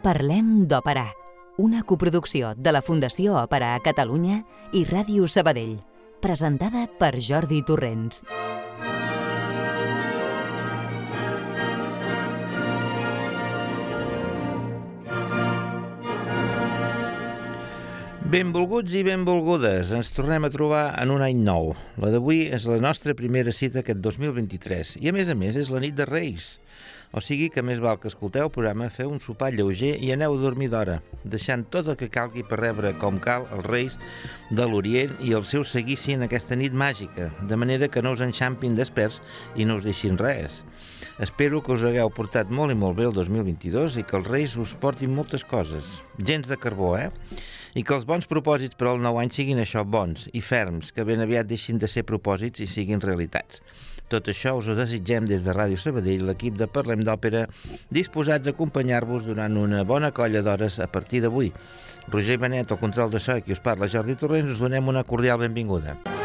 Parlem d'Òpera, una coproducció de la Fundació Òpera a Catalunya i Ràdio Sabadell, presentada per Jordi Torrents. Benvolguts i benvolgudes, ens tornem a trobar en un any nou. La d'avui és la nostra primera cita aquest 2023 i a més a més és la nit de Reis. O sigui que més val que escolteu el programa, feu un sopar lleuger i aneu a dormir d'hora, deixant tot el que calgui per rebre com cal els reis de l'Orient i el seu seguici en aquesta nit màgica, de manera que no us enxampin desperts i no us deixin res. Espero que us hagueu portat molt i molt bé el 2022 i que els reis us portin moltes coses. Gens de carbó, eh? I que els bons propòsits per al nou any siguin això, bons i ferms, que ben aviat deixin de ser propòsits i siguin realitats. Tot això us ho desitgem des de Ràdio Sabadell, l'equip de Parlem d'Òpera, disposats a acompanyar-vos durant una bona colla d'hores a partir d'avui. Roger Benet, el control de so, qui us parla Jordi Torrents, us donem una cordial benvinguda.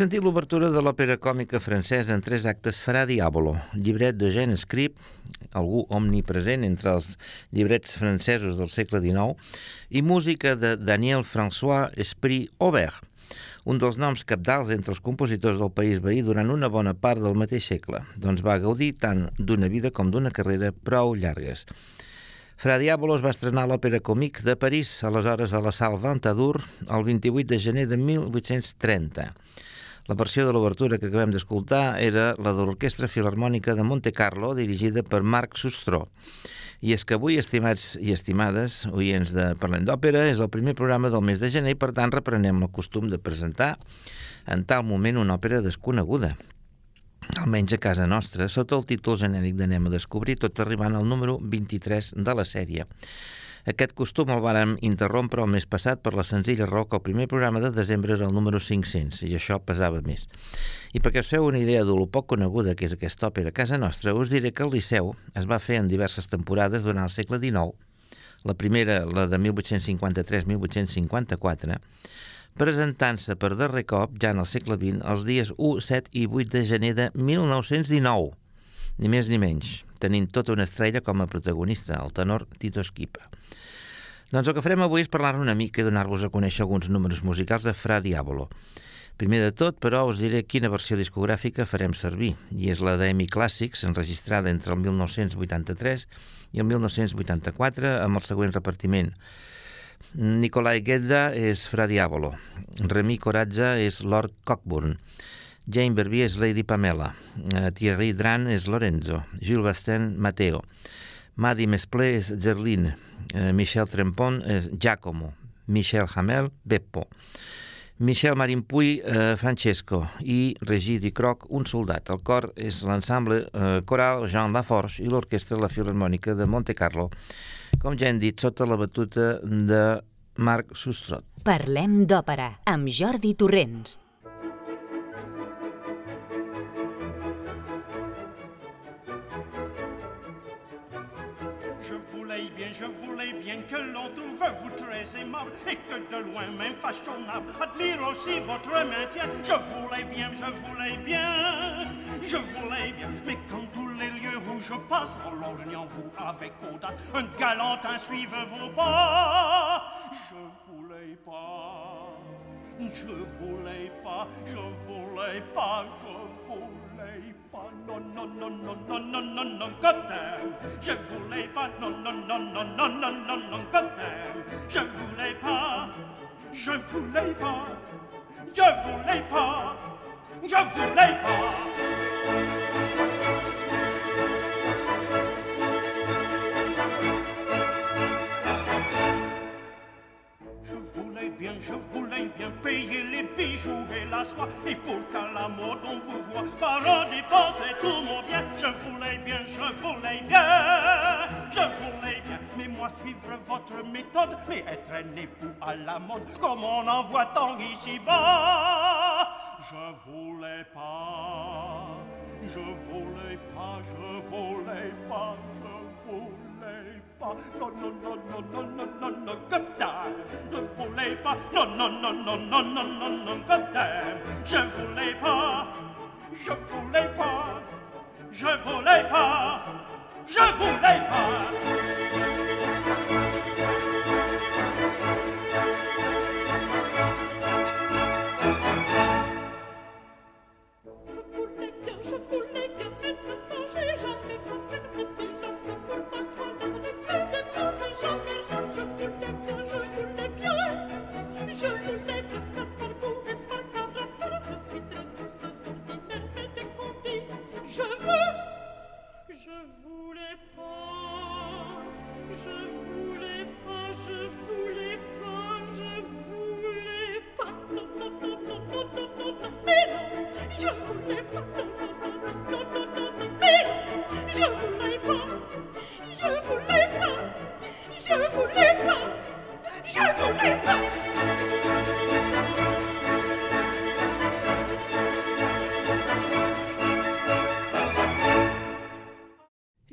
Sentit l'obertura de l'òpera còmica francesa en tres actes Farà Diàbolo, llibret d'Eugène Scrip, algú omnipresent entre els llibrets francesos del segle XIX, i música de Daniel François Esprit Aubert, un dels noms capdals entre els compositors del país veí durant una bona part del mateix segle, doncs va gaudir tant d'una vida com d'una carrera prou llargues. Fra Diàbolo es va estrenar l'Òpera Comique de París, aleshores a la Salle Ventadour, el 28 de gener de 1830. La versió de l'obertura que acabem d'escoltar era la de l'Orquestra Filarmònica de Monte Carlo, dirigida per Marc Sustró. I és que avui, estimats i estimades oients de Parlem d'Òpera, és el primer programa del mes de gener per tant, reprenem el costum de presentar en tal moment una òpera desconeguda, almenys a casa nostra, sota el títol genèric d'Anem a descobrir, tot arribant al número 23 de la sèrie. Aquest costum el vàrem interrompre el mes passat per la senzilla raó que el primer programa de desembre era el número 500 i això pesava més. I perquè us feu una idea de lo poc coneguda que és aquesta òpera a casa nostra, us diré que el Liceu es va fer en diverses temporades durant el segle XIX, la primera, la de 1853-1854, presentant-se per darrer cop, ja en el segle XX, els dies 1, 7 i 8 de gener de 1919, ni més ni menys, tenint tota una estrella com a protagonista, el tenor Tito Esquipa. Doncs el que farem avui és parlar una mica i donar-vos a conèixer alguns números musicals de Fra Diabolo. Primer de tot, però, us diré quina versió discogràfica farem servir, i és la d'Emi Clàssics, enregistrada entre el 1983 i el 1984, amb el següent repartiment. Nicolai Gedda és Fra Diabolo, Remy Coratza és Lord Cockburn, Jane Verbier és Lady Pamela, eh, Thierry Dran és Lorenzo, Jules Bastin Matteo, Madi Mesplé és Gerline, eh, Michel Trempon és Giacomo, Michel Hamel, Beppo, Michel Marimpuy, eh, Francesco i Regi Di Croc, un soldat. El cor és l'ensemble eh, coral Jean Laforge i l'orquestra La Filarmònica de Monte Carlo, com ja hem dit, sota la batuta de Marc Sustrot. Parlem d'òpera amb Jordi Torrents. Trouve vous très aimable et que de loin même fashionable. Admire aussi votre maintien, je voulais bien, je voulais bien, je voulais bien. Mais comme tous les lieux où je passe, en lorgnant vous avec audace, un galantin suive vos pas. Je voulais pas, je voulais pas, je voulais pas, je voulais pas pas, non, non, non, non, non, non, non, non, goddamn. Je voulais pas, non, non, non, non, non, non, non, non, goddamn. Je voulais pas, je voulais pas, je voulais pas, je voulais pas. Payer les bijoux et la soie, et pour qu'à la mode on vous voit, par dépenser tout mon bien, je voulais bien, je voulais bien, je voulais bien, mais moi suivre votre méthode, mais être un époux à la mode, comme on en voit tant ici-bas, je voulais pas, je voulais pas, je voulais pas, je voulais pas pas, non, non, non, non, non, non, non, non, god damn. Je voulais pas, non, non, non, non, non, non, non, non, god damn. Je voulais pas, je voulais pas, je voulais pas, je voulais pas.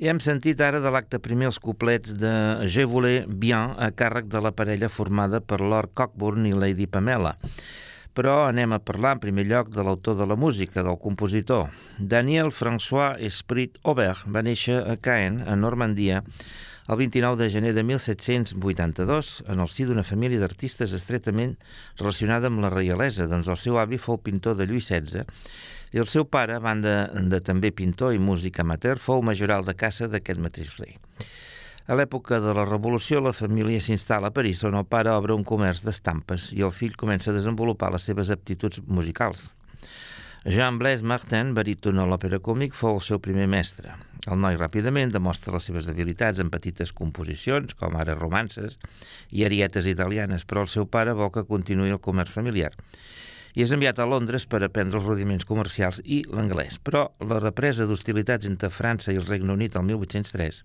Hem sentit ara de l'acte primer els couplets de Je voulais bien a càrrec de la parella formada per Lord Cockburn i Lady Pamela. Però anem a parlar en primer lloc de l'autor de la música, del compositor. Daniel François Esprit Aubert va néixer a Caen, a Normandia, el 29 de gener de 1782, en el si d'una família d'artistes estretament relacionada amb la reialesa, doncs el seu avi fou pintor de Lluís XVI i el seu pare, a banda de també pintor i músic amateur, fou majoral de caça d'aquest mateix rei. A l'època de la Revolució, la família s'instal·la a París, on el pare obre un comerç d'estampes i el fill comença a desenvolupar les seves aptituds musicals. Jean-Blaise Martin, baríton a l'òpera còmic, fou el seu primer mestre. El noi ràpidament demostra les seves habilitats en petites composicions, com ara romances i arietes italianes, però el seu pare vol que continuï el comerç familiar i és enviat a Londres per aprendre els rudiments comercials i l'anglès. Però la represa d'hostilitats entre França i el Regne Unit el 1803,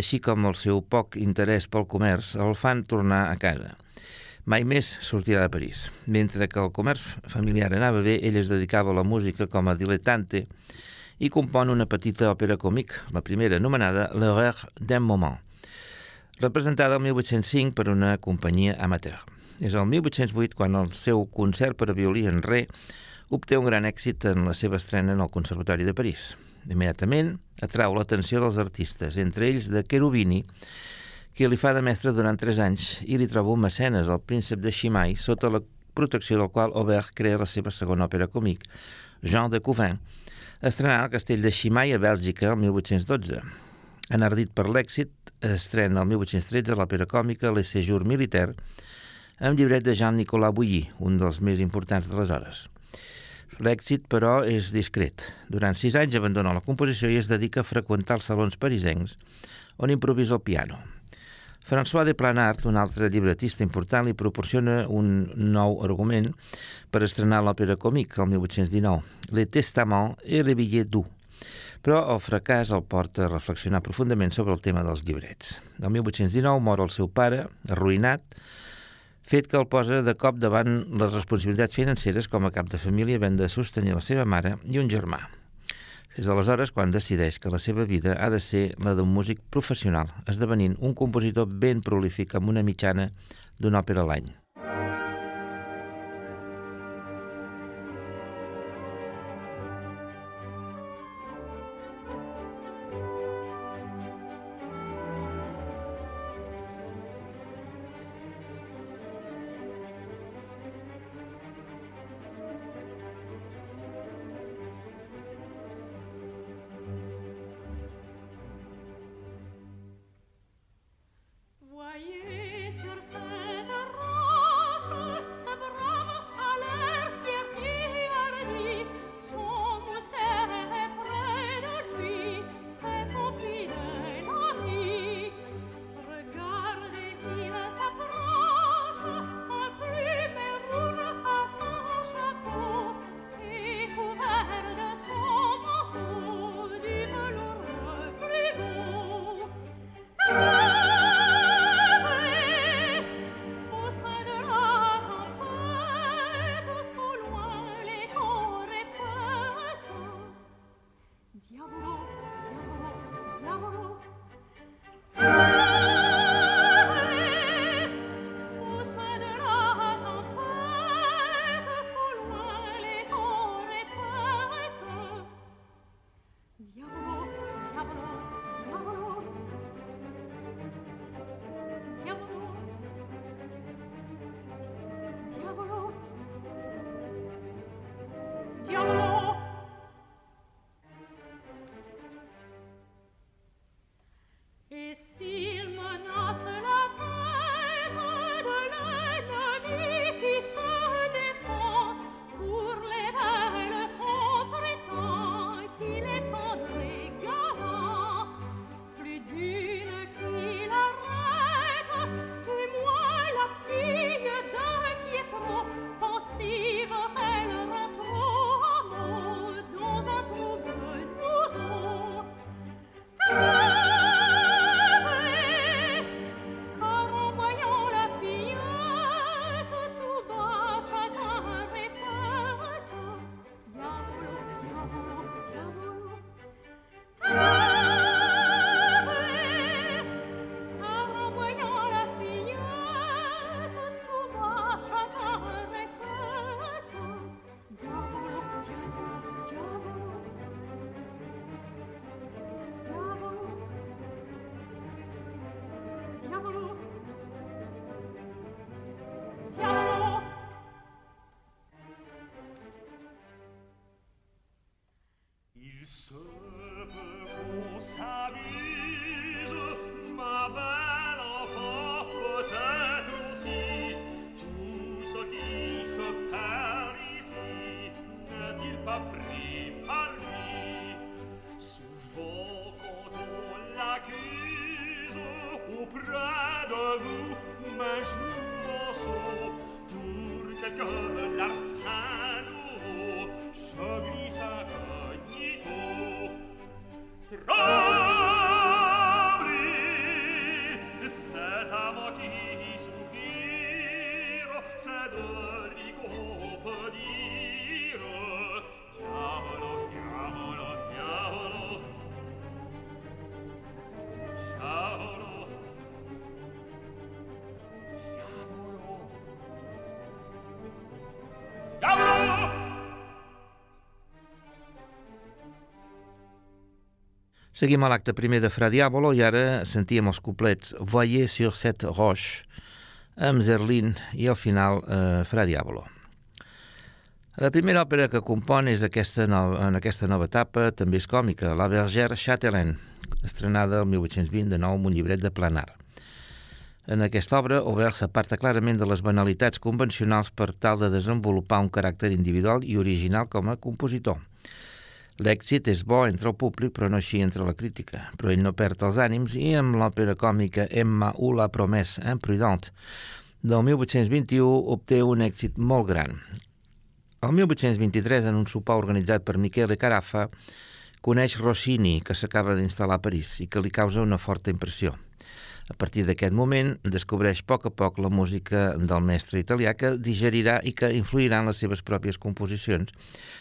així com el seu poc interès pel comerç, el fan tornar a casa. Mai més sortirà de París. Mentre que el comerç familiar anava bé, ell es dedicava a la música com a dilettante i compon una petita òpera còmic, la primera anomenada L'Horreur d'un moment, representada el 1805 per una companyia amateur. És el 1808 quan el seu concert per a violí en re obté un gran èxit en la seva estrena en el Conservatori de París. Immediatament atrau l'atenció dels artistes, entre ells de Cherubini, que li fa de mestre durant tres anys i li troba un mecenes, el príncep de Chimay, sota la protecció del qual Aubert crea la seva segona òpera còmic, Jean de Couvin, estrenant al castell de Chimay a Bèlgica el 1812. Enardit per l'èxit, estrena el 1813 l'òpera còmica Le Séjour Militaire, amb llibret de Jean-Nicolas Bouilly, un dels més importants de les hores. L'èxit, però, és discret. Durant sis anys abandona la composició i es dedica a freqüentar els salons parisencs, on improvisa el piano. François de Planart, un altre llibretista important, li proporciona un nou argument per estrenar l'òpera còmic el 1819, Le Testament et le Billet doux, però el fracàs el porta a reflexionar profundament sobre el tema dels llibrets. El 1819 mor el seu pare, arruïnat, fet que el posa de cop davant les responsabilitats financeres com a cap de família havent de sostenir la seva mare i un germà. És aleshores quan decideix que la seva vida ha de ser la d'un músic professional, esdevenint un compositor ben prolífic amb una mitjana d'una òpera a l'any. Seguim a l'acte primer de Fra Diabolo i ara sentíem els couplets Voyez sur cette roche amb Zerlin i al final eh, Fra Diabolo. La primera òpera que compon és aquesta nova, en aquesta nova etapa, també és còmica, La Bergère Châtelaine, estrenada el 1820 de nou amb un llibret de planar. En aquesta obra, Aubert s'aparta clarament de les banalitats convencionals per tal de desenvolupar un caràcter individual i original com a compositor. L'èxit és bo entre el públic, però no així entre la crítica. Però ell no perd els ànims i amb l'òpera còmica Emma ou la promesse, en Prudent, del 1821 obté un èxit molt gran. El 1823, en un sopar organitzat per Michele Carafa, coneix Rossini, que s'acaba d'instal·lar a París i que li causa una forta impressió. A partir d'aquest moment, descobreix a poc a poc la música del mestre italià que digerirà i que influirà en les seves pròpies composicions,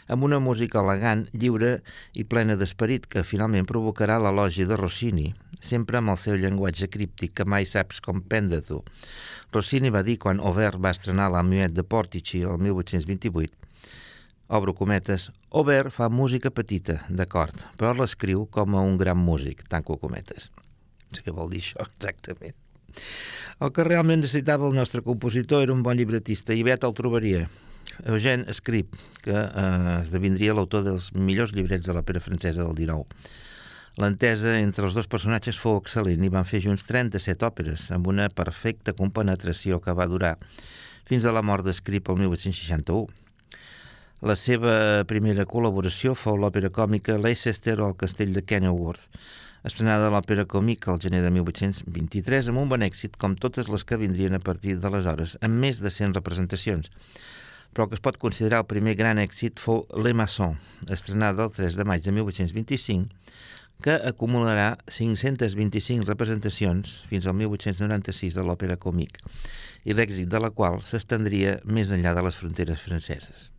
amb una música elegant, lliure i plena d'esperit que finalment provocarà l'elogi de Rossini, sempre amb el seu llenguatge críptic que mai saps com prendre tu. Rossini va dir quan Aubert va estrenar la Muet de Portici el 1828 obro cometes, Aubert fa música petita, d'acord, però l'escriu com a un gran músic, tanco cometes. Sé què vol dir això exactament. El que realment necessitava el nostre compositor era un bon llibretista i Bet el trobaria. Eugène Scrip, que eh, esdevindria l'autor dels millors llibrets de l'òpera francesa del XIX. L'entesa entre els dos personatges fou excel·lent i van fer junts 37 òperes, amb una perfecta compenetració que va durar fins a la mort d'Escrip el 1861. La seva primera col·laboració fou l'òpera còmica Leicester el castell de Kenilworth, estrenada a l'Òpera Còmica al gener de 1823 amb un bon èxit com totes les que vindrien a partir d'aleshores, amb més de 100 representacions. Però el que es pot considerar el primer gran èxit fou Le Maçon, estrenada el 3 de maig de 1825, que acumularà 525 representacions fins al 1896 de l'Òpera Còmic, i l'èxit de la qual s'estendria més enllà de les fronteres franceses.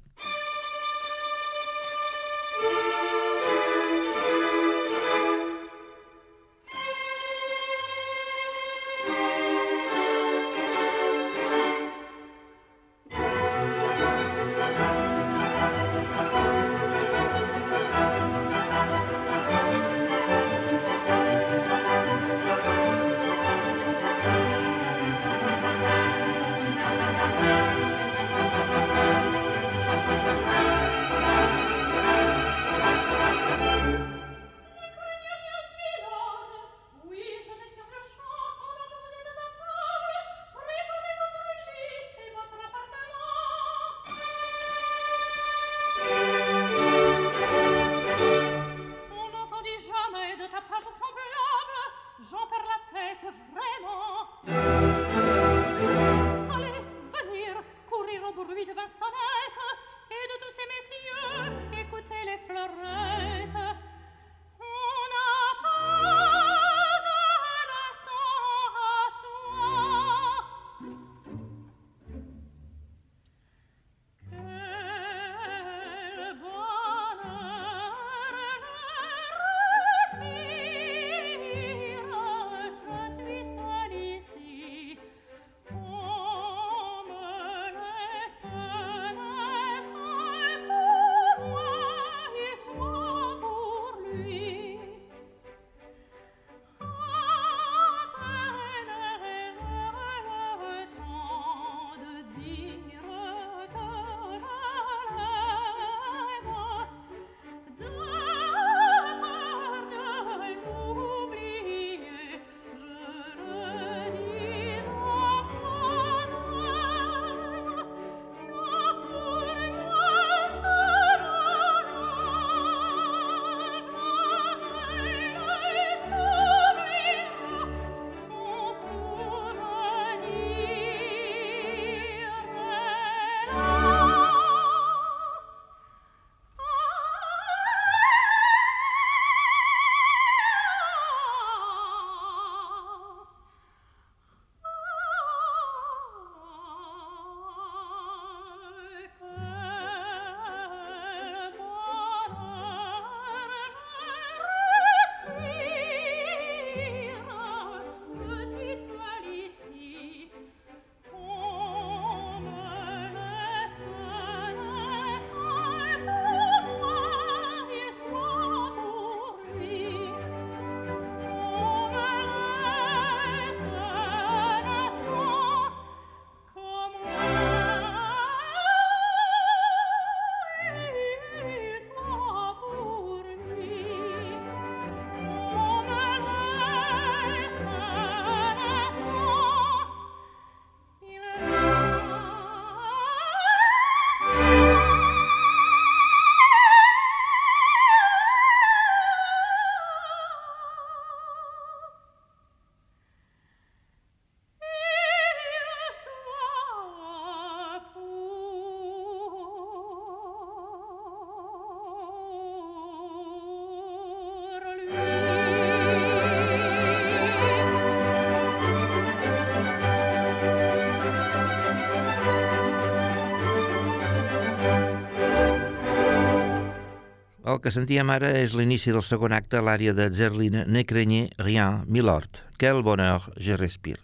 El que sentíem ara és l'inici del segon acte a l'àrea de Zerline Ne craignez rien, milord. Quel bonheur je respire.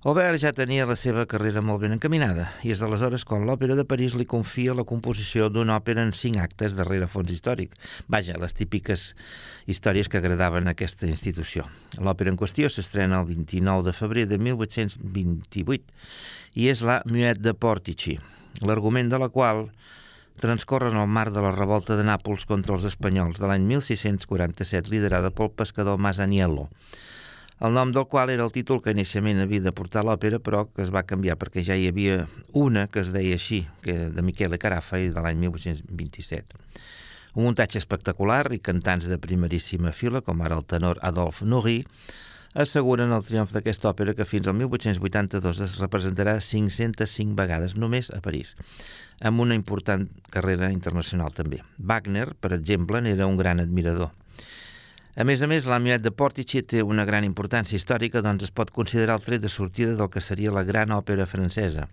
Aubert ja tenia la seva carrera molt ben encaminada i és aleshores quan l'Òpera de París li confia la composició d'una òpera en cinc actes darrere fons històric. Vaja, les típiques històries que agradaven a aquesta institució. L'òpera en qüestió s'estrena el 29 de febrer de 1828 i és la Muet de Portici, l'argument de la qual transcorre en el marc de la revolta de Nàpols contra els espanyols de l'any 1647 liderada pel pescador Masaniello el nom del qual era el títol que inicialment havia de portar l'òpera, però que es va canviar perquè ja hi havia una que es deia així, que de Michele Carafa i de l'any 1827. Un muntatge espectacular i cantants de primeríssima fila, com ara el tenor Adolphe Nourri, asseguren el triomf d'aquesta òpera que fins al 1882 es representarà 505 vegades només a París, amb una important carrera internacional també. Wagner, per exemple, n'era un gran admirador. A més a més, l'Amiat de Portici té una gran importància històrica, doncs es pot considerar el tret de sortida del que seria la gran òpera francesa.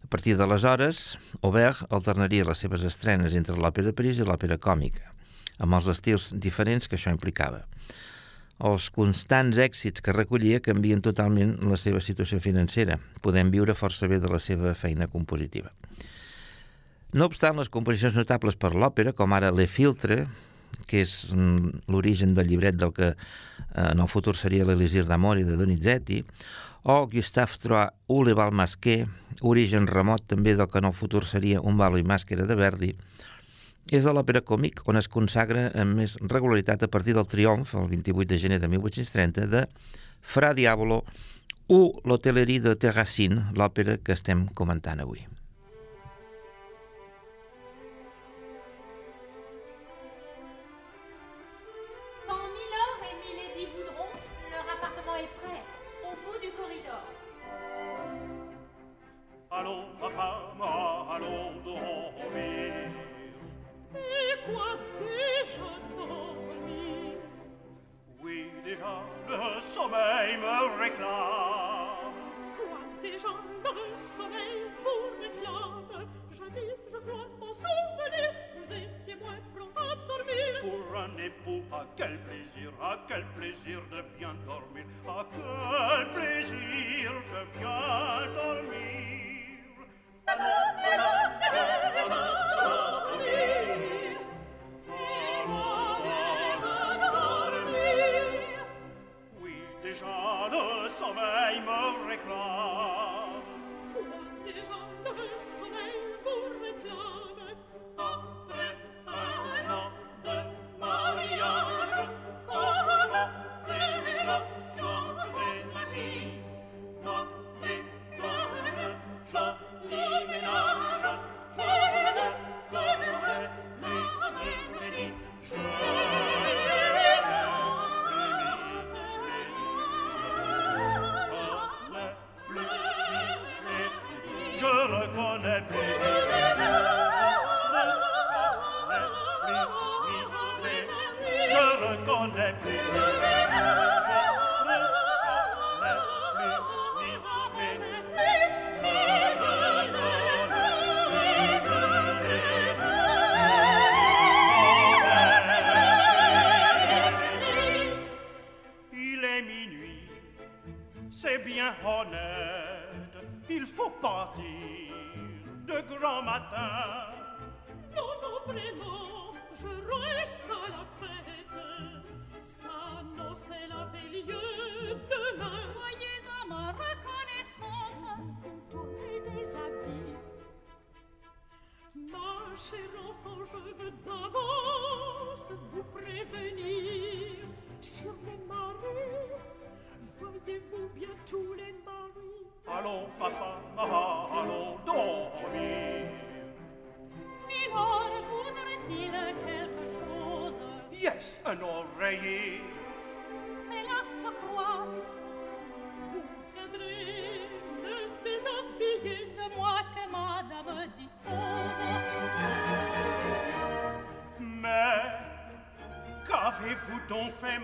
A partir d'aleshores, Aubert alternaria les seves estrenes entre l'òpera de París i l'òpera còmica, amb els estils diferents que això implicava. Els constants èxits que recollia canvien totalment la seva situació financera. Podem viure força bé de la seva feina compositiva. No obstant, les composicions notables per l'òpera, com ara Le Filtre, que és mm, l'origen del llibret del que eh, en el futur seria l'Elisir d'Amori de Donizetti, o Gustave Trois ou Le Bal Masqué, origen remot també del que en el futur seria Un balo i màscara de Verdi, és de l'òpera còmic on es consagra amb més regularitat a partir del triomf, el 28 de gener de 1830, de Fra Diabolo o l'Hotellerie de Terracine, l'òpera que estem comentant avui.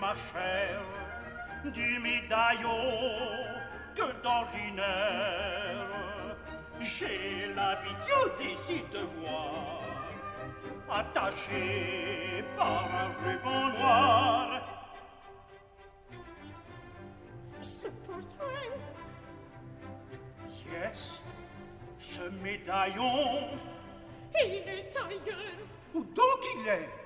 Ma chère, du médaillon que d'ordinaire j'ai l'habitude ici de voir attaché par un ruban noir. Ce portrait? Yes, ce médaillon, il est ailleurs. où donc il est?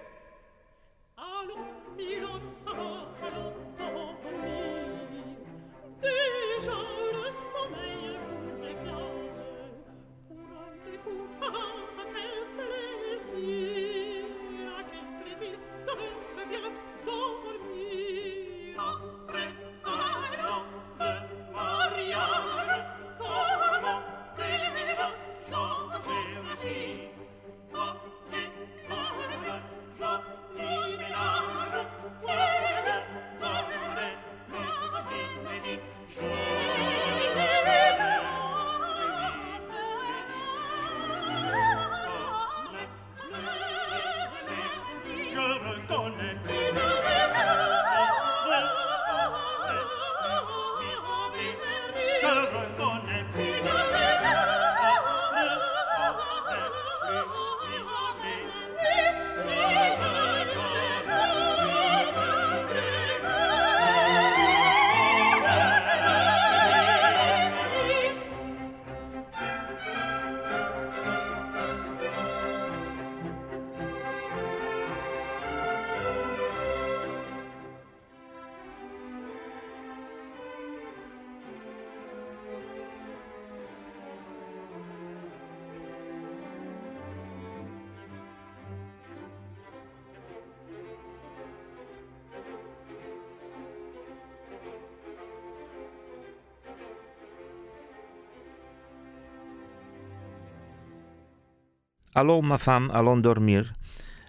Allons ma femme, allons dormir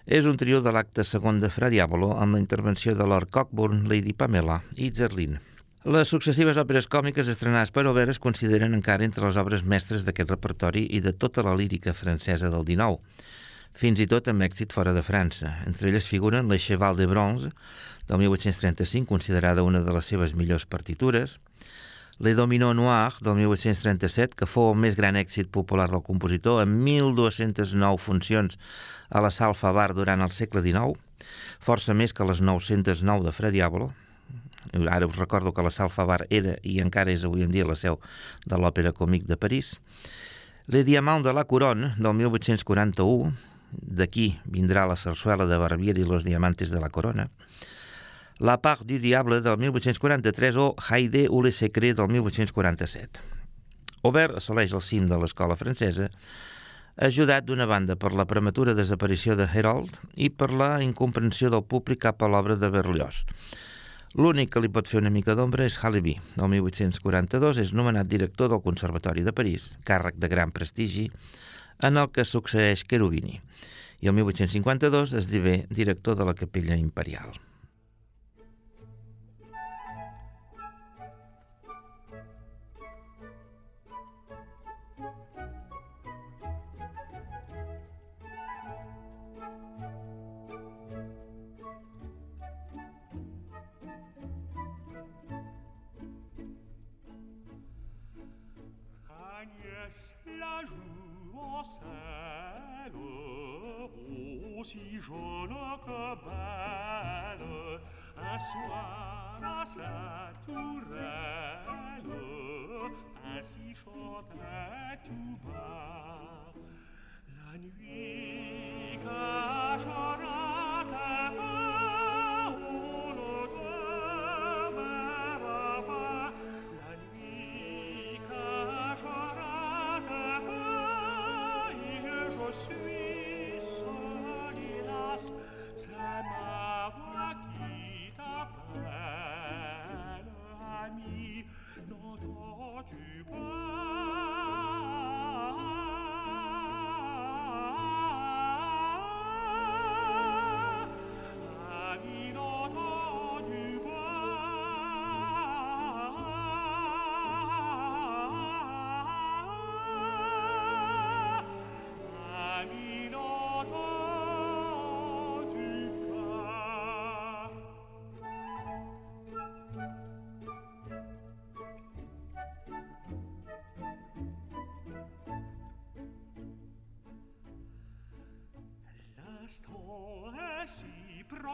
és un trio de l'acte segon de Fra Diavolo amb la intervenció de Lord Cockburn, Lady Pamela i Zerlin. Les successives òperes còmiques estrenades per Aubert es consideren encara entre les obres mestres d'aquest repertori i de tota la lírica francesa del XIX, fins i tot amb èxit fora de França. Entre elles figuren Le Cheval de Bronze, del 1835, considerada una de les seves millors partitures, Le Domino Noir, del 1837, que fou el més gran èxit popular del compositor, amb 1.209 funcions a la Salfa Bar durant el segle XIX, força més que les 909 de Fra Diavolo. Ara us recordo que la Salfa Bar era i encara és avui en dia la seu de l'Òpera Còmic de París. Le Diamant de la Couronne, del 1841, d'aquí vindrà la sarsuela de Barbieri i los Diamantes de la Corona, la part du diable del 1843 o Haide ou le secret del 1847. Aubert assoleix el cim de l'escola francesa, ajudat d'una banda per la prematura desaparició de Herold i per la incomprensió del públic cap a l'obra de Berlioz. L'únic que li pot fer una mica d'ombra és Haliby. El 1842 és nomenat director del Conservatori de París, càrrec de gran prestigi, en el que succeeix Cherubini. I el 1852 esdevé director de la Capella Imperial. celle aussi jaune que belle un soir à sa tourelle ainsi chanterait tout bas la nuit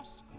si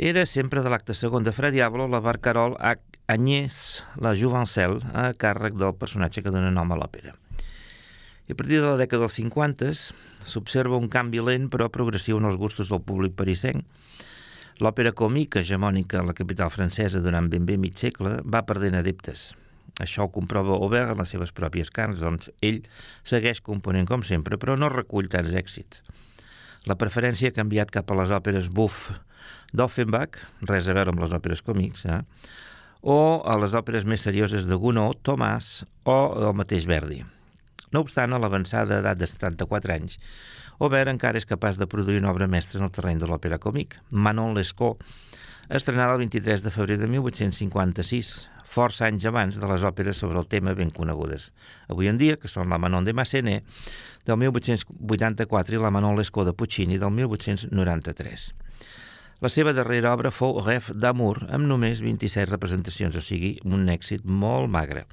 Era sempre de l'acte segon de Fra Diablo la barcarol a Agnès la Jouvencel a càrrec del personatge que dona nom a l'òpera. I a partir de la dècada dels 50 s'observa un canvi lent però progressiu en els gustos del públic parisenc. L'òpera còmica hegemònica a la capital francesa durant ben bé mig segle va perdent adeptes. Això ho comprova Aubert en les seves pròpies carns, doncs ell segueix component com sempre, però no recull tants èxits. La preferència ha canviat cap a les òperes buff d'Offenbach, res a veure amb les òperes còmics, eh? o a les òperes més serioses de Gounod, Tomàs o el mateix Verdi. No obstant, a l'avançada edat de 74 anys, Aubert encara és capaç de produir una obra mestra en el terreny de l'òpera còmic, Manon Lescaut, estrenada el 23 de febrer de 1856, força anys abans de les òperes sobre el tema ben conegudes. Avui en dia, que són la Manon de Massenet, del 1884 i la Manon Lescaut de Puccini del 1893. La seva darrera obra fou Rêve d'amour, amb només 27 representacions, o sigui, un èxit molt magre.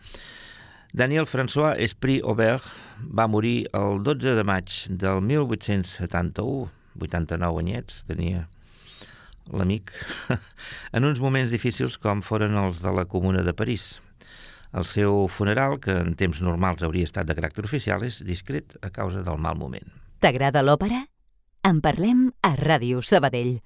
Daniel François Esprit Aubert va morir el 12 de maig del 1871, 89 anyets tenia l'amic, en uns moments difícils com foren els de la Comuna de París. El seu funeral, que en temps normals hauria estat de caràcter oficial, és discret a causa del mal moment. T'agrada l'òpera? En parlem a Ràdio Sabadell.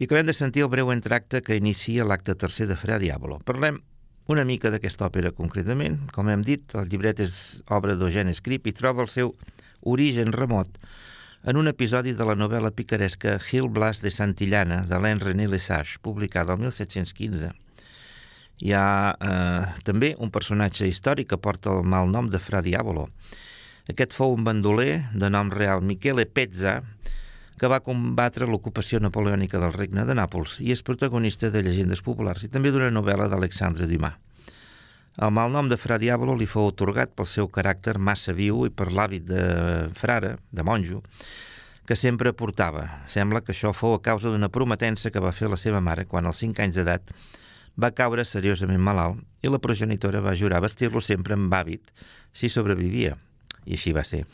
I acabem de sentir el breu entracte que inicia l'acte tercer de Fra Diablo. Parlem una mica d'aquesta òpera concretament. Com hem dit, el llibret és obra d'Eugène Scrip i troba el seu origen remot en un episodi de la novel·la picaresca Gil Blas de Santillana, d'Alain René Lesage, publicada el 1715. Hi ha eh, també un personatge històric que porta el mal nom de Fra Diabolo. Aquest fou un bandoler de nom real Michele Pezza, que va combatre l'ocupació napoleònica del regne de Nàpols i és protagonista de llegendes populars i també d'una novel·la d'Alexandre Dumas. El malnom de Fra Diablo li fou otorgat pel seu caràcter massa viu i per l'hàbit de frare, de monjo, que sempre portava. Sembla que això fou a causa d'una prometença que va fer la seva mare quan als 5 anys d'edat va caure seriosament malalt i la progenitora va jurar vestir-lo sempre amb hàbit si sobrevivia. I així va ser.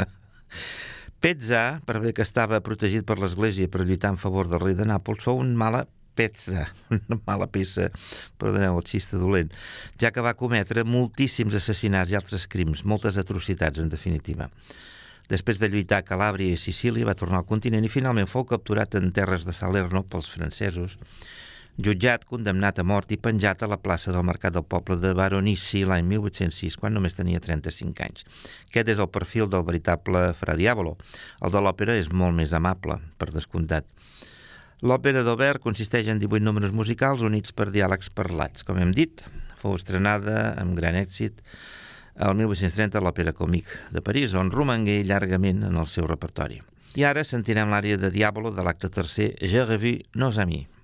Pezza, per bé que estava protegit per l'Església per lluitar en favor del rei de Nàpols, fou un mala pezza, una mala peça, perdoneu el xista dolent, ja que va cometre moltíssims assassinats i altres crims, moltes atrocitats, en definitiva. Després de lluitar a Calàbria i Sicília, va tornar al continent i finalment fou capturat en terres de Salerno pels francesos, jutjat, condemnat a mort i penjat a la plaça del Mercat del Poble de Baronissi l'any 1806, quan només tenia 35 anys. Aquest és el perfil del veritable Fra Diavolo. El de l'òpera és molt més amable, per descomptat. L'òpera d'Aubert consisteix en 18 números musicals units per diàlegs parlats. Com hem dit, fou estrenada amb gran èxit el 1830 a l'Òpera Comic de París, on romangué llargament en el seu repertori. I ara sentirem l'àrea de Diàbolo de l'acte tercer Je revu nos amis.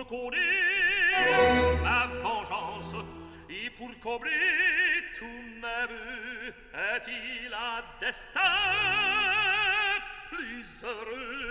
secourir ma vengeance et pour combler tous mes vœux est-il un destin plus heureux?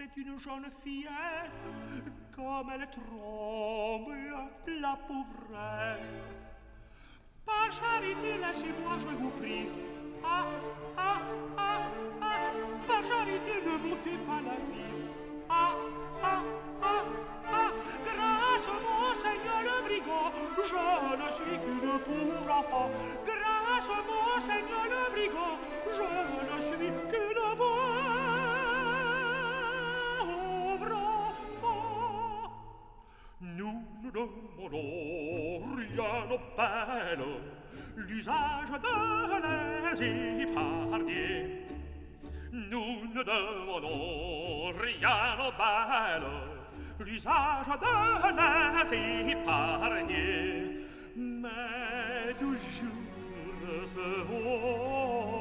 C'est une jeune fillette, comme elle tremble, la pauvrette. Par charité, laissez-moi, je vous prie. Ah, ah, ah, ah, par charité, ne montez pas la vie. Ah, ah, ah, ah, grâce mon Seigneur le brigand, je ne suis qu'une pauvre enfant. Grâce mon Seigneur le brigand, je ne suis qu'une pauvre L'une de mon rien n'appelle l'usage de les épargner. Nous ne demandons rien n'appelle l'usage de les épargner. Mais toujours recevons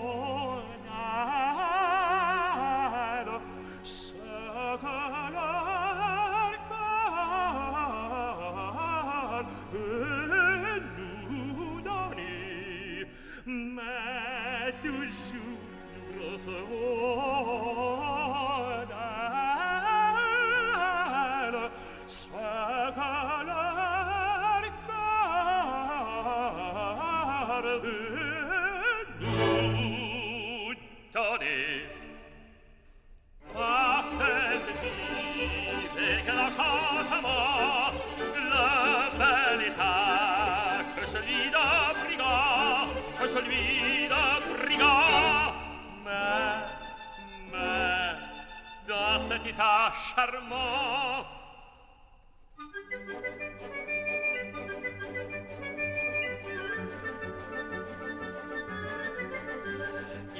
charmant,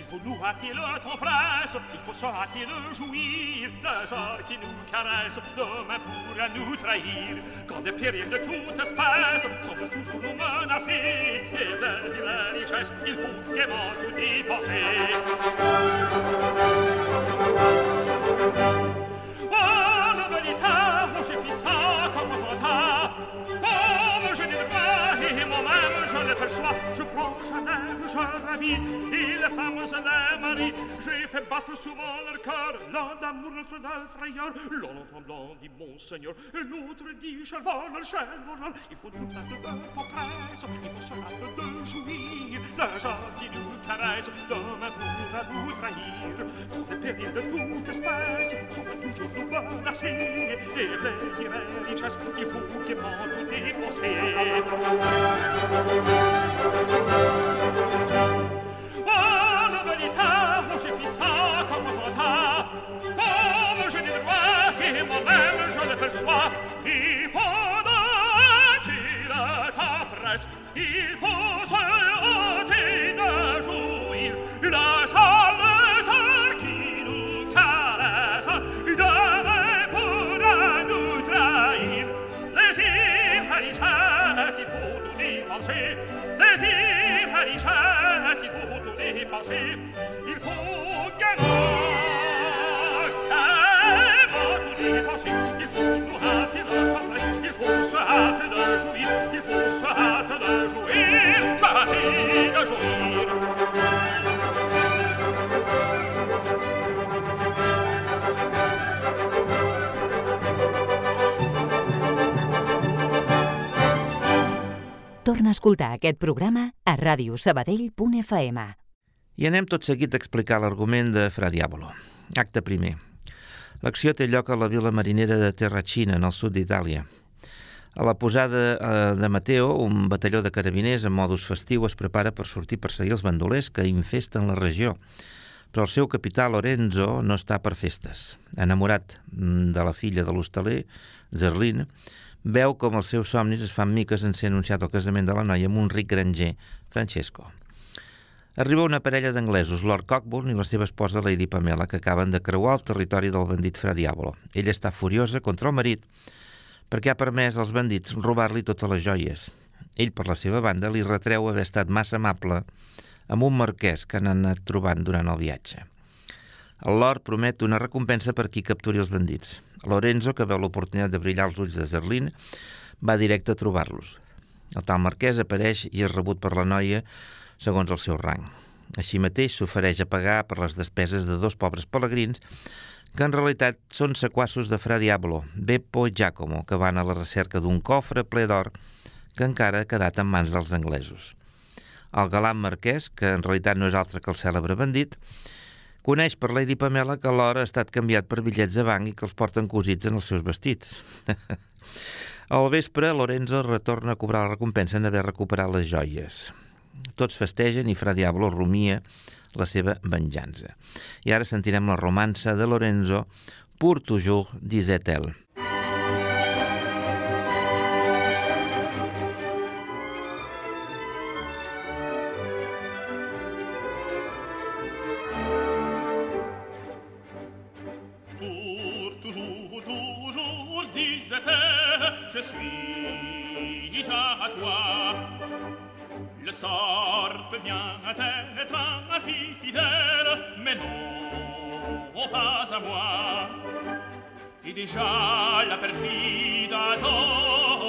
faut nous hâter le temps presse, il faut hâter de jouir, les heures qui nous caressent, demain pourra nous trahir, quand des périls de toute espèce semblent toujours nous menacer, et plaisir et richesse, il faut gaiement tout dépenser. Oh, je le perçois, je prends, je lève, je ravis, et les femmes et les maris, j'ai fait battre souvent leur cœur, l'un d'amour, l'autre de frayeur, l'un en tremblant dit mon Seigneur, et l'autre dit je vole, vole, il faut nous battre de popresse, il faut se battre de jouir, les hommes qui nous caressent, demain pourra nous trahir, quand des périls de toute espèce sont toujours nous merci et plaisir et richesse il faut gaiement tout dépenser Oh, le bonita, mon chépissa, comme on comme j'ai des droits, et moi-même je le perçois, il faudra qu'il t'appresse, il faut se richesse, il faut eh, dépenser, il faut gagner. Il tout dépenser, il faut nous hâter de partage, il faut se hâter de jouir, il faut se hâter de jouir, se hâter de jouir. Thank you. Torna a escoltar aquest programa a radiosabadell.fm. I anem tot seguit a explicar l'argument de Fra Diavolo. Acte primer. L'acció té lloc a la vila marinera de Terracina, en el sud d'Itàlia. A la posada eh, de Mateo, un batalló de carabiners en modus festiu es prepara per sortir per seguir els bandolers que infesten la regió. Però el seu capità Lorenzo no està per festes. Enamorat mm, de la filla de l'hostaler, Zerlin, veu com els seus somnis es fan miques en ser anunciat el casament de la noia amb un ric granger, Francesco. Arriba una parella d'anglesos, Lord Cockburn i la seva esposa Lady Pamela, que acaben de creuar el territori del bandit Fra Diavolo. Ella està furiosa contra el marit perquè ha permès als bandits robar-li totes les joies. Ell, per la seva banda, li retreu haver estat massa amable amb un marquès que han anat trobant durant el viatge. El Lord promet una recompensa per qui capturi els bandits. Lorenzo, que veu l'oportunitat de brillar els ulls de Zerlin, va directe a trobar-los. El tal marquès apareix i és rebut per la noia segons el seu rang. Així mateix s'ofereix a pagar per les despeses de dos pobres pelegrins que en realitat són sequassos de Fra Diablo, Beppo i Giacomo, que van a la recerca d'un cofre ple d'or que encara ha quedat en mans dels anglesos. El galant marquès, que en realitat no és altre que el cèlebre bandit, coneix per Lady Pamela que l'or ha estat canviat per bitllets de banc i que els porten cosits en els seus vestits. Al vespre, Lorenzo retorna a cobrar la recompensa en haver recuperat les joies. Tots festegen i Fra Diablo rumia la seva venjança. I ara sentirem la romança de Lorenzo Pour toujours, disait-elle. pas à moi et déjà la perfide adore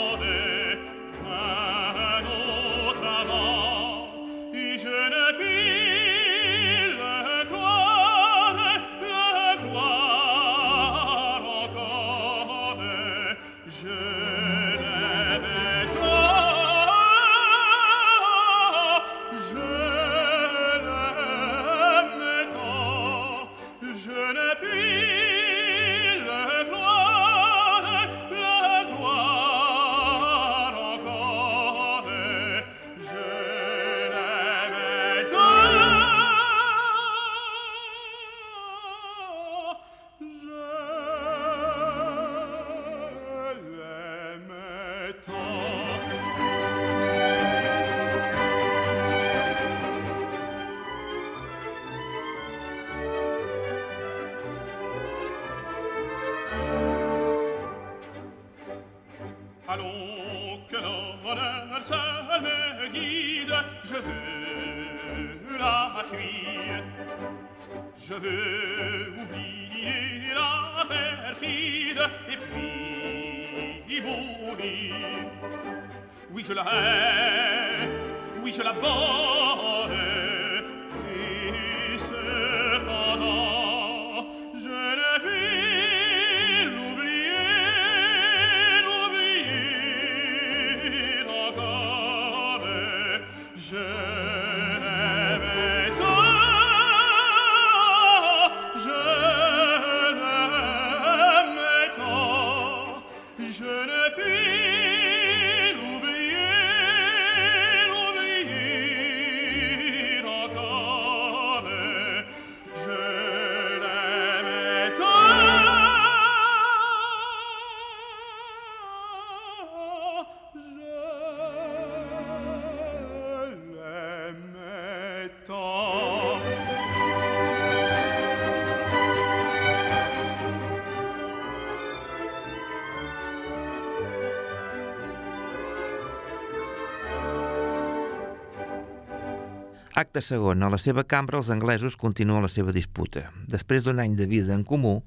Acte segon. A la seva cambra els anglesos continuen la seva disputa. Després d'un any de vida en comú,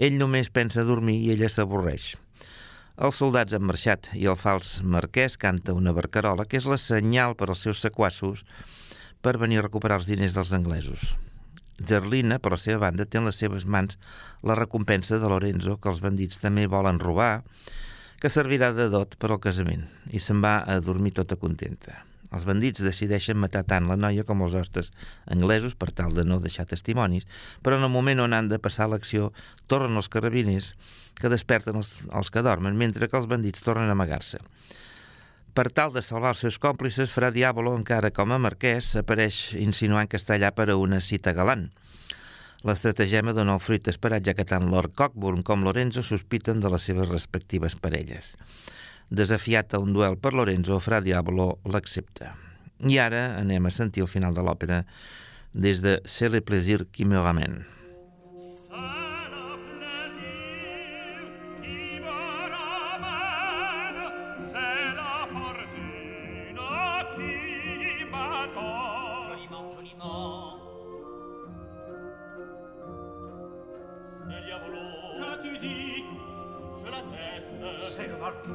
ell només pensa dormir i ella s'avorreix. Els soldats han marxat i el fals marquès canta una barcarola que és la senyal per als seus sequassos per venir a recuperar els diners dels anglesos. Zerlina, per la seva banda, té en les seves mans la recompensa de Lorenzo, que els bandits també volen robar, que servirà de dot per al casament, i se'n va a dormir tota contenta. Els bandits decideixen matar tant la noia com els hostes anglesos per tal de no deixar testimonis, però en el moment on han de passar l'acció tornen els carabiners que desperten els, els que dormen, mentre que els bandits tornen a amagar-se. Per tal de salvar els seus còmplices, Fra Diabolo, encara com a marquès, apareix insinuant que està allà per a una cita galant. L'estratagema dona el fruit esperat, ja que tant Lord Cockburn com Lorenzo sospiten de les seves respectives parelles. Desafiat a un duel per Lorenzo, Fra Diablo l'accepta. I ara anem a sentir el final de l'òpera des de C'est le plaisir qui me ramène. C'est le marquis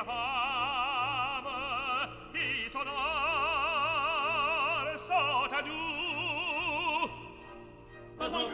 nostra fama i sonar sota du ma son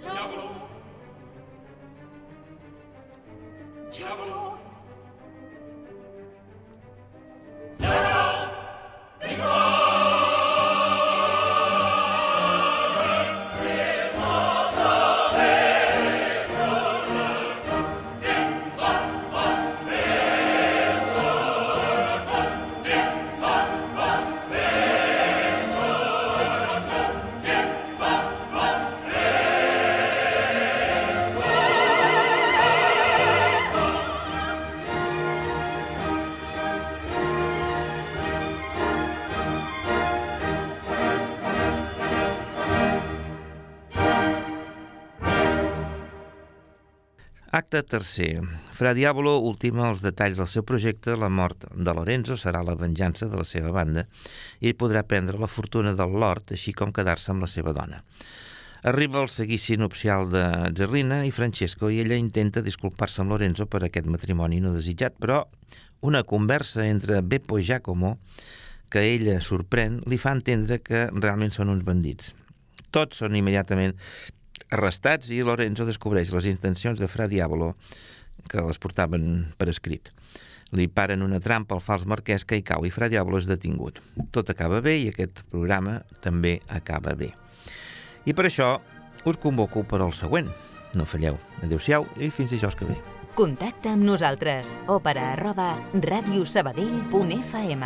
Diavolo Acte tercer. Fra Diabolo ultima els detalls del seu projecte. La mort de Lorenzo serà la venjança de la seva banda i podrà prendre la fortuna del Lord, així com quedar-se amb la seva dona. Arriba el seguici nupcial de Zerlina i Francesco i ella intenta disculpar-se amb Lorenzo per aquest matrimoni no desitjat, però una conversa entre Beppo i Giacomo que ella sorprèn li fa entendre que realment són uns bandits. Tots són immediatament arrestats i Lorenzo descobreix les intencions de Fra Diabolo que les portaven per escrit. Li paren una trampa al fals marquès que hi cau i Fra Diabolo és detingut. Tot acaba bé i aquest programa també acaba bé. I per això us convoco per al següent. No falleu. Adéu-siau i fins dijous que ve. Contacta amb nosaltres. Òpera arroba radiosabadell.fm